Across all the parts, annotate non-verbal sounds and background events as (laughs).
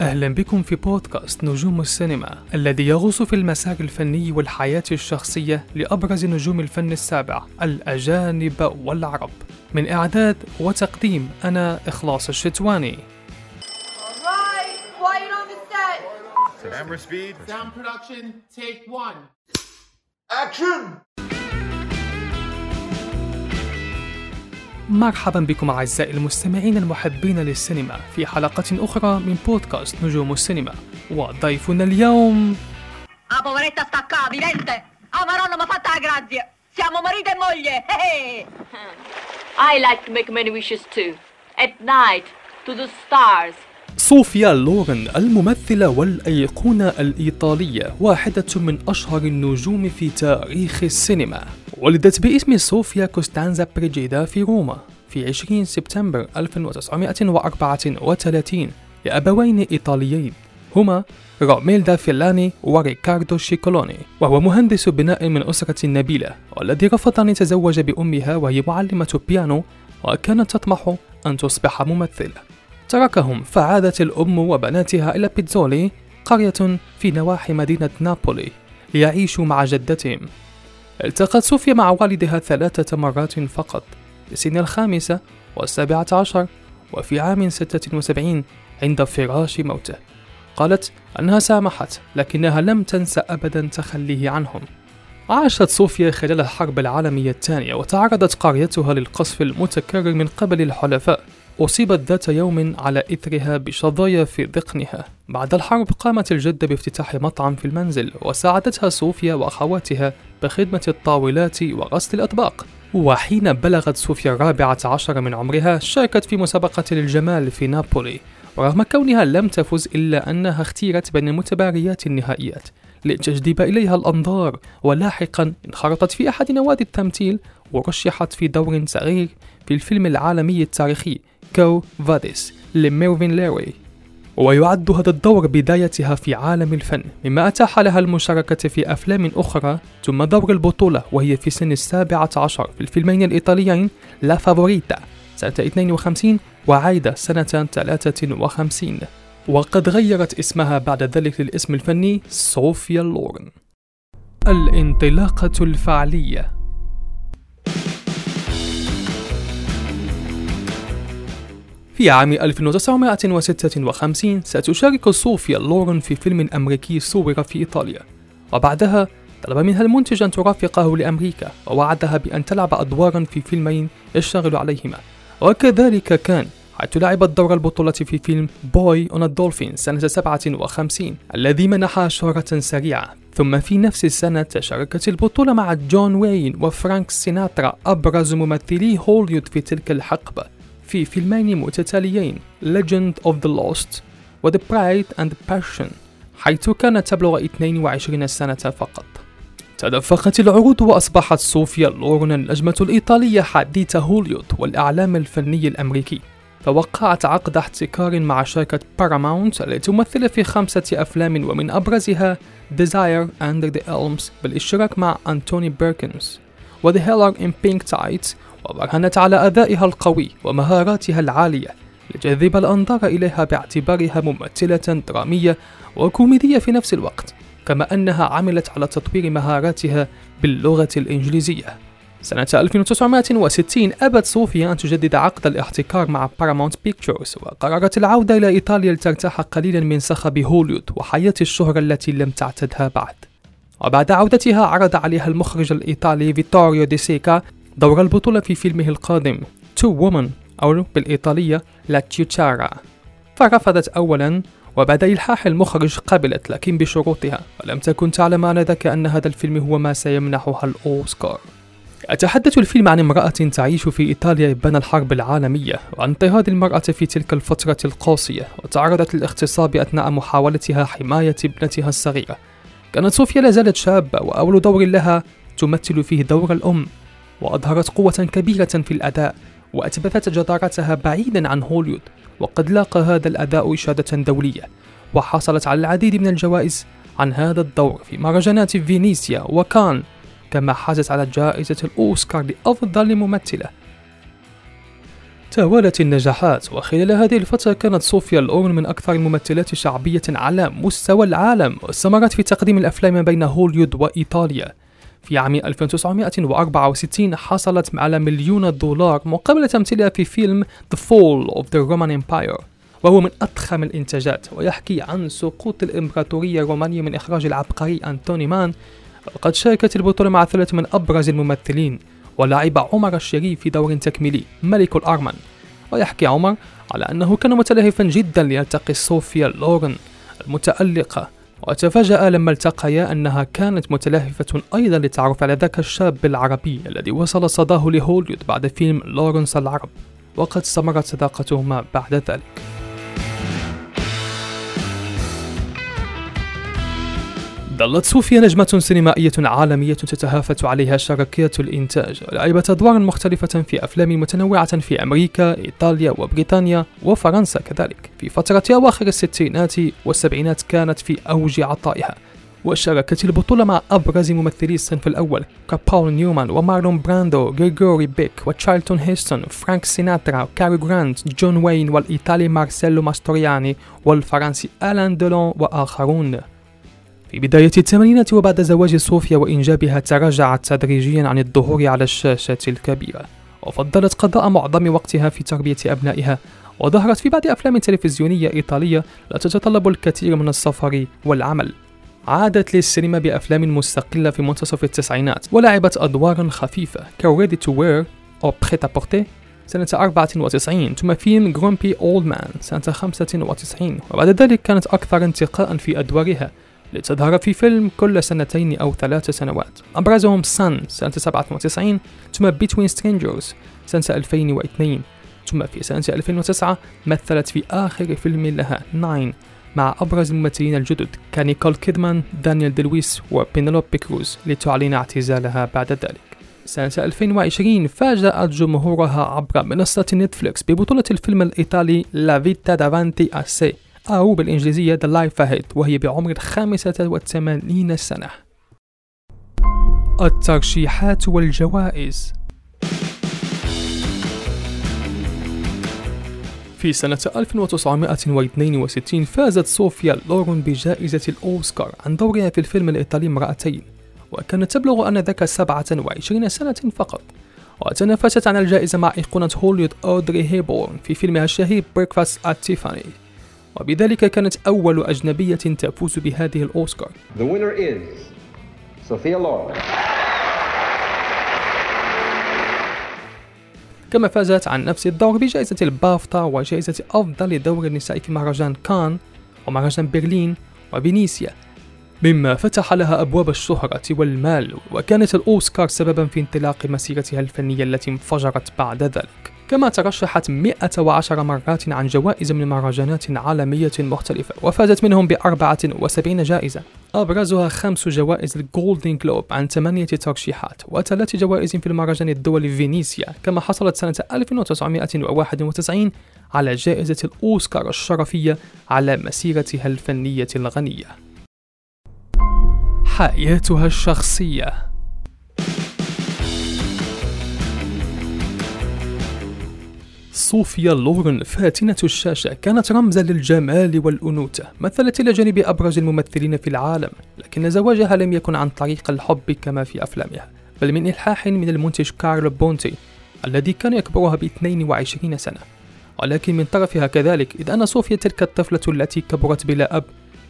أهلا بكم في بودكاست نجوم السينما الذي يغوص في المسار الفني والحياة الشخصية لأبرز نجوم الفن السابع الأجانب والعرب من إعداد وتقديم أنا إخلاص الشتواني. Camera speed. Sound production, take one. Action! مرحبا بكم أعزائي المستمعين المحبين للسينما في حلقة أخرى من بودكاست نجوم السينما وضيفنا اليوم Ah, poveretta sta qua, vivente! Ah, Maronna, mi ha fatta la grazia! Siamo marito e moglie! eh, (laughs) eh. I like to make many wishes too. At night, to the stars. صوفيا لورن الممثلة والأيقونة الإيطالية واحدة من أشهر النجوم في تاريخ السينما ولدت باسم صوفيا كوستانزا بريجيدا في روما في 20 سبتمبر 1934 لأبوين إيطاليين هما روميلدا فيلاني وريكاردو شيكولوني وهو مهندس بناء من أسرة نبيلة والذي رفض أن يتزوج بأمها وهي معلمة بيانو وكانت تطمح أن تصبح ممثلة. تركهم فعادت الأم وبناتها إلى بيتزولي قرية في نواحي مدينة نابولي ليعيشوا مع جدتهم. التقت صوفيا مع والدها ثلاثة مرات فقط في سن الخامسة والسابعة عشر وفي عام 76 عند فراش موته. قالت أنها سامحت لكنها لم تنسى أبدا تخليه عنهم. عاشت صوفيا خلال الحرب العالمية الثانية وتعرضت قريتها للقصف المتكرر من قبل الحلفاء. أصيبت ذات يوم على إثرها بشظايا في ذقنها. بعد الحرب قامت الجدة بافتتاح مطعم في المنزل وساعدتها صوفيا وأخواتها بخدمة الطاولات وغسل الأطباق. وحين بلغت صوفيا الرابعة عشر من عمرها شاركت في مسابقة الجمال في نابولي. ورغم كونها لم تفز إلا أنها اختيرت بين متباريات النهائيات. لتجذب إليها الأنظار ولاحقا انخرطت في أحد نوادي التمثيل ورشحت في دور صغير في الفيلم العالمي التاريخي كو فاديس لميرفين ليري ويعد هذا الدور بدايتها في عالم الفن مما أتاح لها المشاركة في أفلام أخرى ثم دور البطولة وهي في سن السابعة عشر في الفيلمين الإيطاليين La Favorita سنة 52 وعايدة سنة 53 وقد غيرت اسمها بعد ذلك للاسم الفني صوفيا لورن. الانطلاقة الفعلية. في عام 1956 ستشارك صوفيا لورن في فيلم أمريكي صور في إيطاليا. وبعدها طلب منها المنتج أن ترافقه لأمريكا ووعدها بأن تلعب أدوارا في فيلمين يشتغل عليهما. وكذلك كان حيث لعبت دور البطولة في فيلم Boy on a Dolphin سنة 57 الذي منحها شهرة سريعة. ثم في نفس السنة شاركت البطولة مع جون وين وفرانك سيناترا أبرز ممثلي هوليوود في تلك الحقبة. في فيلمين متتاليين Legend of the Lost و The Pride and Passion حيث كانت تبلغ 22 سنة فقط. تدفقت العروض وأصبحت صوفيا لورن النجمة الإيطالية حديث هوليوود والإعلام الفني الأمريكي. فوقعت عقد احتكار مع شركة باراماونت التي تمثل في خمسة أفلام ومن أبرزها Desire Under the Elms بالإشتراك مع أنتوني بيركنز و The Heller in Pink Tights وبرهنت على أدائها القوي ومهاراتها العالية لجذب الأنظار إليها باعتبارها ممثلة درامية وكوميدية في نفس الوقت كما أنها عملت على تطوير مهاراتها باللغة الإنجليزية. سنة 1960 أبت صوفيا أن تجدد عقد الاحتكار مع بارامونت بيكتشرز وقررت العودة إلى إيطاليا لترتاح قليلا من صخب هوليوود وحياة الشهرة التي لم تعتدها بعد. وبعد عودتها عرض عليها المخرج الإيطالي فيتوريو دي سيكا دور البطولة في فيلمه القادم تو وومن أو بالإيطالية لا تشيتشارا فرفضت أولا وبعد إلحاح المخرج قبلت لكن بشروطها ولم تكن تعلم آنذاك أن هذا الفيلم هو ما سيمنحها الأوسكار. يتحدث الفيلم عن امرأة تعيش في إيطاليا إبان الحرب العالمية وعن اضطهاد المرأة في تلك الفترة القاسية وتعرضت للاغتصاب أثناء محاولتها حماية ابنتها الصغيرة. كانت صوفيا لا زالت شابة وأول دور لها تمثل فيه دور الأم. وأظهرت قوة كبيرة في الأداء وأثبتت جدارتها بعيدا عن هوليوود وقد لاقى هذا الأداء إشادة دولية وحصلت على العديد من الجوائز عن هذا الدور في مهرجانات فينيسيا وكان كما حازت على جائزة الأوسكار لأفضل ممثلة. توالت النجاحات وخلال هذه الفترة كانت صوفيا لورن من أكثر الممثلات شعبية على مستوى العالم واستمرت في تقديم الأفلام بين هوليود وإيطاليا. في عام 1964 حصلت على مليون دولار مقابل تمثيلها في فيلم The Fall of the Roman Empire وهو من أضخم الإنتاجات ويحكي عن سقوط الإمبراطورية الرومانية من إخراج العبقري أنتوني مان وقد شاركت البطولة مع ثلاثة من أبرز الممثلين ولعب عمر الشريف في دور تكميلي ملك الأرمن. ويحكي عمر على أنه كان متلهفا جدا ليلتقي صوفيا لورن المتألقة. وتفاجأ لما التقيا أنها كانت متلهفة أيضا للتعرف على ذاك الشاب العربي الذي وصل صداه لهوليود بعد فيلم لورنس العرب وقد استمرت صداقتهما بعد ذلك. ظلت صوفيا نجمة سينمائية عالمية تتهافت عليها شركات الإنتاج ولعبت أدوارا مختلفة في أفلام متنوعة في أمريكا، إيطاليا وبريطانيا وفرنسا كذلك. في فترة أواخر الستينات والسبعينات كانت في أوج عطائها وشاركت البطولة مع أبرز ممثلي الصنف الأول كباول نيومان ومارلون براندو غريغوري بيك وتشارلتون هيستون فرانك سيناترا كاري جرانت جون وين والإيطالي مارسيلو ماستروياني والفرنسي ألان دولون وآخرون. في بداية الثمانينات وبعد زواج صوفيا وإنجابها تراجعت تدريجيا عن الظهور على الشاشة الكبيرة وفضلت قضاء معظم وقتها في تربية أبنائها وظهرت في بعض أفلام تلفزيونية إيطالية لا تتطلب الكثير من السفر والعمل. عادت للسينما بأفلام مستقلة في منتصف التسعينات ولعبت أدوارا خفيفة ك Ready to Wear أو Prêt-à-Porter سنة 94 ثم فيلم Grumpy Old Men سنة 95 وبعد ذلك كانت أكثر انتقاء في أدوارها. لتظهر في فيلم كل سنتين أو ثلاث سنوات. أبرزهم Sun سنة 97 ثم Between Strangers سنة 2002 ثم في سنة 2009 مثلت في آخر فيلم لها Nine مع أبرز الممثلين الجدد كنيكول كيدمان دانيال دي لويس وبينيلوبي كروز لتعلن اعتزالها بعد ذلك. سنة 2020 فاجأت جمهورها عبر منصة نتفليكس ببطولة الفيلم الإيطالي La vita davanti a sé أو بالإنجليزية The Life Ahead وهي بعمر 85 سنة. الترشيحات والجوائز. في سنة 1962 فازت صوفيا لورون بجائزة الأوسكار عن دورها في الفيلم الإيطالي امرأتين وكانت تبلغ آنذاك 27 سنة فقط. وتنافست عن الجائزة مع أيقونة هوليود أودري هيبورن في فيلمها الشهير Breakfast at Tiffany's وبذلك كانت أول أجنبية تفوز بهذه الأوسكار The winner is Sophia Loren. كما فازت عن نفس الدور بجائزة البافتا وجائزة أفضل دور النساء في مهرجان كان ومهرجان برلين وفينيسيا مما فتح لها أبواب الشهرة والمال وكانت الأوسكار سببا في انطلاق مسيرتها الفنية التي انفجرت بعد ذلك كما ترشحت 110 مرات عن جوائز من مهرجانات عالمية مختلفة وفازت منهم ب 74 جائزة. أبرزها خمس جوائز الجولدن جلوب عن ثمانية ترشيحات وثلاث جوائز في المهرجان الدولي فينيسيا كما حصلت سنة 1991 على جائزة الأوسكار الشرفية على مسيرتها الفنية الغنية. حياتها الشخصية. صوفيا لورن فاتنة الشاشة. كانت رمزا للجمال والأنوثة مثلت إلى جانب أبرز الممثلين في العالم لكن زواجها لم يكن عن طريق الحب كما في أفلامها بل من إلحاح من المنتج كارل بونتي الذي كان يكبرها ب 22 سنة. ولكن من طرفها كذلك إذ أن صوفيا تلك الطفلة التي كبرت بلا أب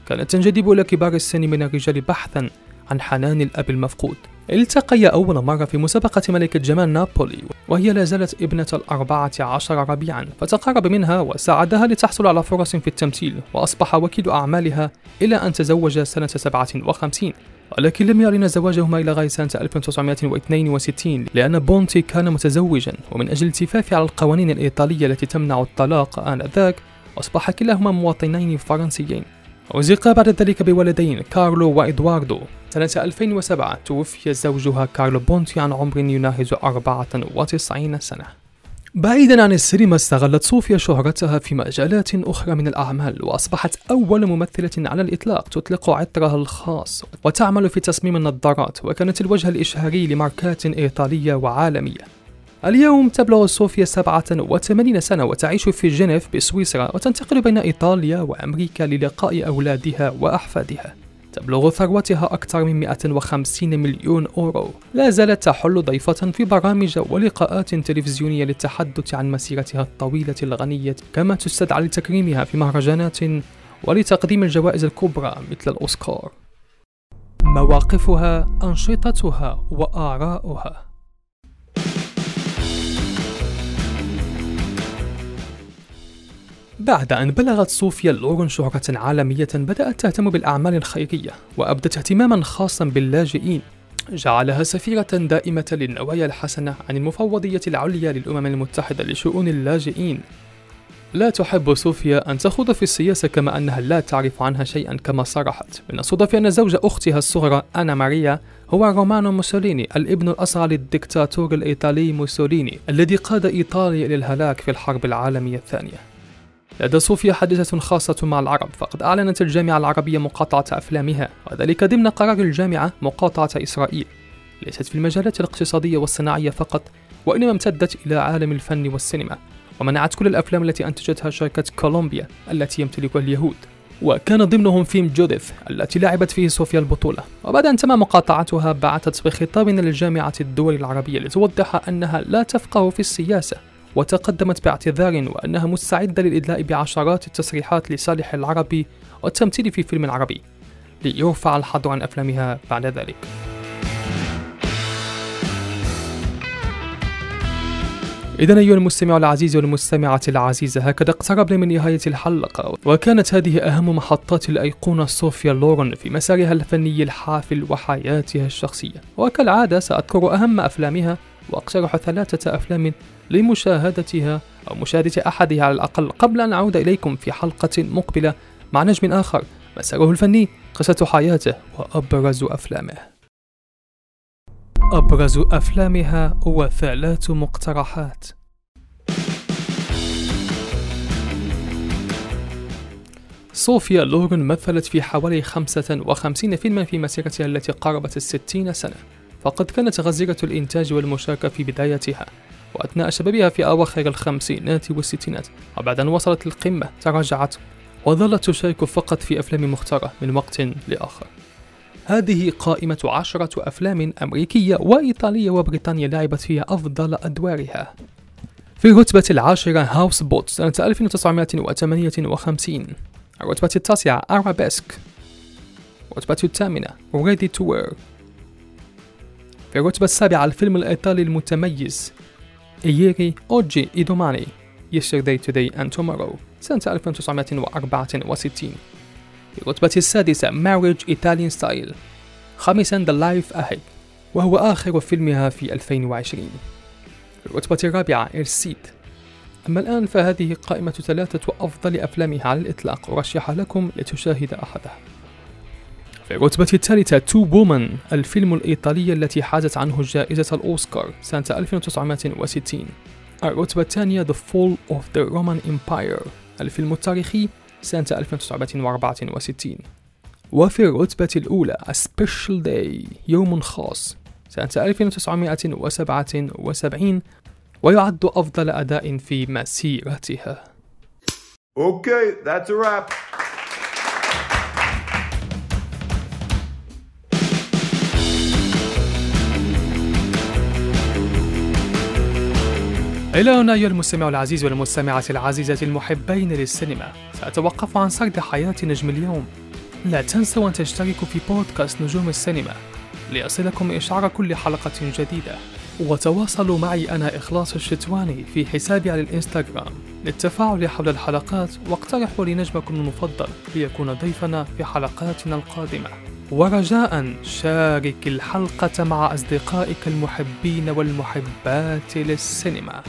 كانت تنجذب إلى كبار السن من الرجال بحثا عن حنان الأب المفقود. التقيا أول مرة في مسابقة ملكة جمال نابولي وهي لا زالت ابنة الأربعة عشر ربيعا فتقرب منها وساعدها لتحصل على فرص في التمثيل وأصبح وكيل أعمالها إلى أن تزوج سنة 57 ولكن لم يعلن زواجهما إلى غاية سنة 1962 لأن بونتي كان متزوجا ومن أجل التفاف على القوانين الإيطالية التي تمنع الطلاق آنذاك أصبح كلاهما مواطنين فرنسيين. رزقا بعد ذلك بولدين كارلو وإدواردو. سنة 2007 توفي زوجها كارلو بونتي عن عمر يناهز 94 سنة. بعيدا عن السينما استغلت صوفيا شهرتها في مجالات أخرى من الأعمال وأصبحت أول ممثلة على الإطلاق تطلق عطرها الخاص وتعمل في تصميم النظارات وكانت الوجه الإشهاري لماركات إيطالية وعالمية. اليوم تبلغ صوفيا 87 سنة وتعيش في جنيف بسويسرا وتنتقل بين إيطاليا وأمريكا للقاء أولادها وأحفادها. تبلغ ثروتها أكثر من 150 مليون أورو. لا زالت تحل ضيفة في برامج ولقاءات تلفزيونية للتحدث عن مسيرتها الطويلة الغنية كما تستدعى لتكريمها في مهرجانات ولتقديم الجوائز الكبرى مثل الأوسكار. مواقفها أنشطتها وآراؤها. بعد أن بلغت صوفيا لورن شهرة عالمية بدأت تهتم بالأعمال الخيرية وأبدت اهتماما خاصا باللاجئين. جعلها سفيرة دائمة للنوايا الحسنة عن المفوضية العليا للأمم المتحدة لشؤون اللاجئين. لا تحب صوفيا أن تخوض في السياسة كما أنها لا تعرف عنها شيئا كما صرحت. من الصدف أن زوج أختها الصغرى أنا ماريا هو رومانو موسوليني الابن الأصغر للدكتاتور الإيطالي موسوليني الذي قاد إيطاليا إلى الهلاك في الحرب العالمية الثانية. لدى صوفيا حادثة خاصة مع العرب فقد أعلنت الجامعة العربية مقاطعة أفلامها وذلك ضمن قرار الجامعة مقاطعة إسرائيل. ليست في المجالات الاقتصادية والصناعية فقط وإنما امتدت إلى عالم الفن والسينما ومنعت كل الأفلام التي أنتجتها شركة كولومبيا التي يمتلكها اليهود. وكان ضمنهم فيلم جوديث التي لعبت فيه صوفيا البطولة. وبعد أن تم مقاطعتها بعثت بخطاب للجامعة الدول العربية لتوضح أنها لا تفقه في السياسة. وتقدمت باعتذار وأنها مستعدة للإدلاء بعشرات التصريحات لصالح العربي والتمثيل في فيلم عربي. ليرفع الحظر عن أفلامها بعد ذلك. إذا أيها المستمع العزيز والمستمعة العزيزة هكذا اقتربنا من نهاية الحلقة وكانت هذه أهم محطات الأيقونة صوفيا لورن في مسارها الفني الحافل وحياتها الشخصية. وكالعادة سأذكر أهم أفلامها وأقترح ثلاثة أفلام لمشاهدتها أو مشاهدة أحدها على الأقل. قبل أن أعود إليكم في حلقة مقبلة مع نجم آخر مساره الفني قصة حياته وأبرز أفلامه. أبرز أفلامها وثلاث مقترحات. صوفيا لورن مثلت في حوالي 55 فيلما في مسيرتها التي قاربت الستين سنة. فقد كانت غزيرة الإنتاج والمشاركة في بدايتها وأثناء شبابها في أواخر الخمسينات والستينات وبعد أن وصلت للقمة تراجعت وظلت تشارك فقط في أفلام مختارة من وقت لآخر. هذه قائمة عشرة أفلام أمريكية وإيطالية وبريطانيا لعبت فيها أفضل أدوارها. في الرتبة العاشرة هاوس بوت سنة 1958 الرتبة التاسعة أرابيسك الرتبة الثامنة Ready to Wear. في الرتبة السابعة الفيلم الإيطالي المتميز إييري أوجي إيدوماني Yesterday Today and Tomorrow سنة 1964 في الرتبة السادسة Marriage Italian Style خامسا The Life Ahead وهو آخر فيلمها في 2020 في الرتبة الرابعة إرسيد أما الآن فهذه قائمة ثلاثة أفضل أفلامها على الإطلاق أرشحها لكم لتشاهد أحدها. في الرتبة الثالثة تو وومن الفيلم الإيطالي التي حازت عنه جائزة الأوسكار سنة 1960 الرتبة الثانية The Fall of the Roman Empire الفيلم التاريخي سنة 1964 وفي الرتبة الأولى A Special Day يوم خاص سنة 1977 ويعد أفضل أداء في مسيرتها. Okay, that's a wrap. إلى هنا أيها المستمع العزيز والمستمعة العزيزة المحبين للسينما. سأتوقف عن سرد حياة نجم اليوم. لا تنسوا أن تشتركوا في بودكاست نجوم السينما ليصلكم إشعار كل حلقة جديدة. وتواصلوا معي أنا إخلاص الشتواني في حسابي على الإنستغرام للتفاعل حول الحلقات واقترحوا لنجمكم المفضل ليكون ضيفنا في حلقاتنا القادمة. ورجاء شارك الحلقة مع أصدقائك المحبين والمحبات للسينما.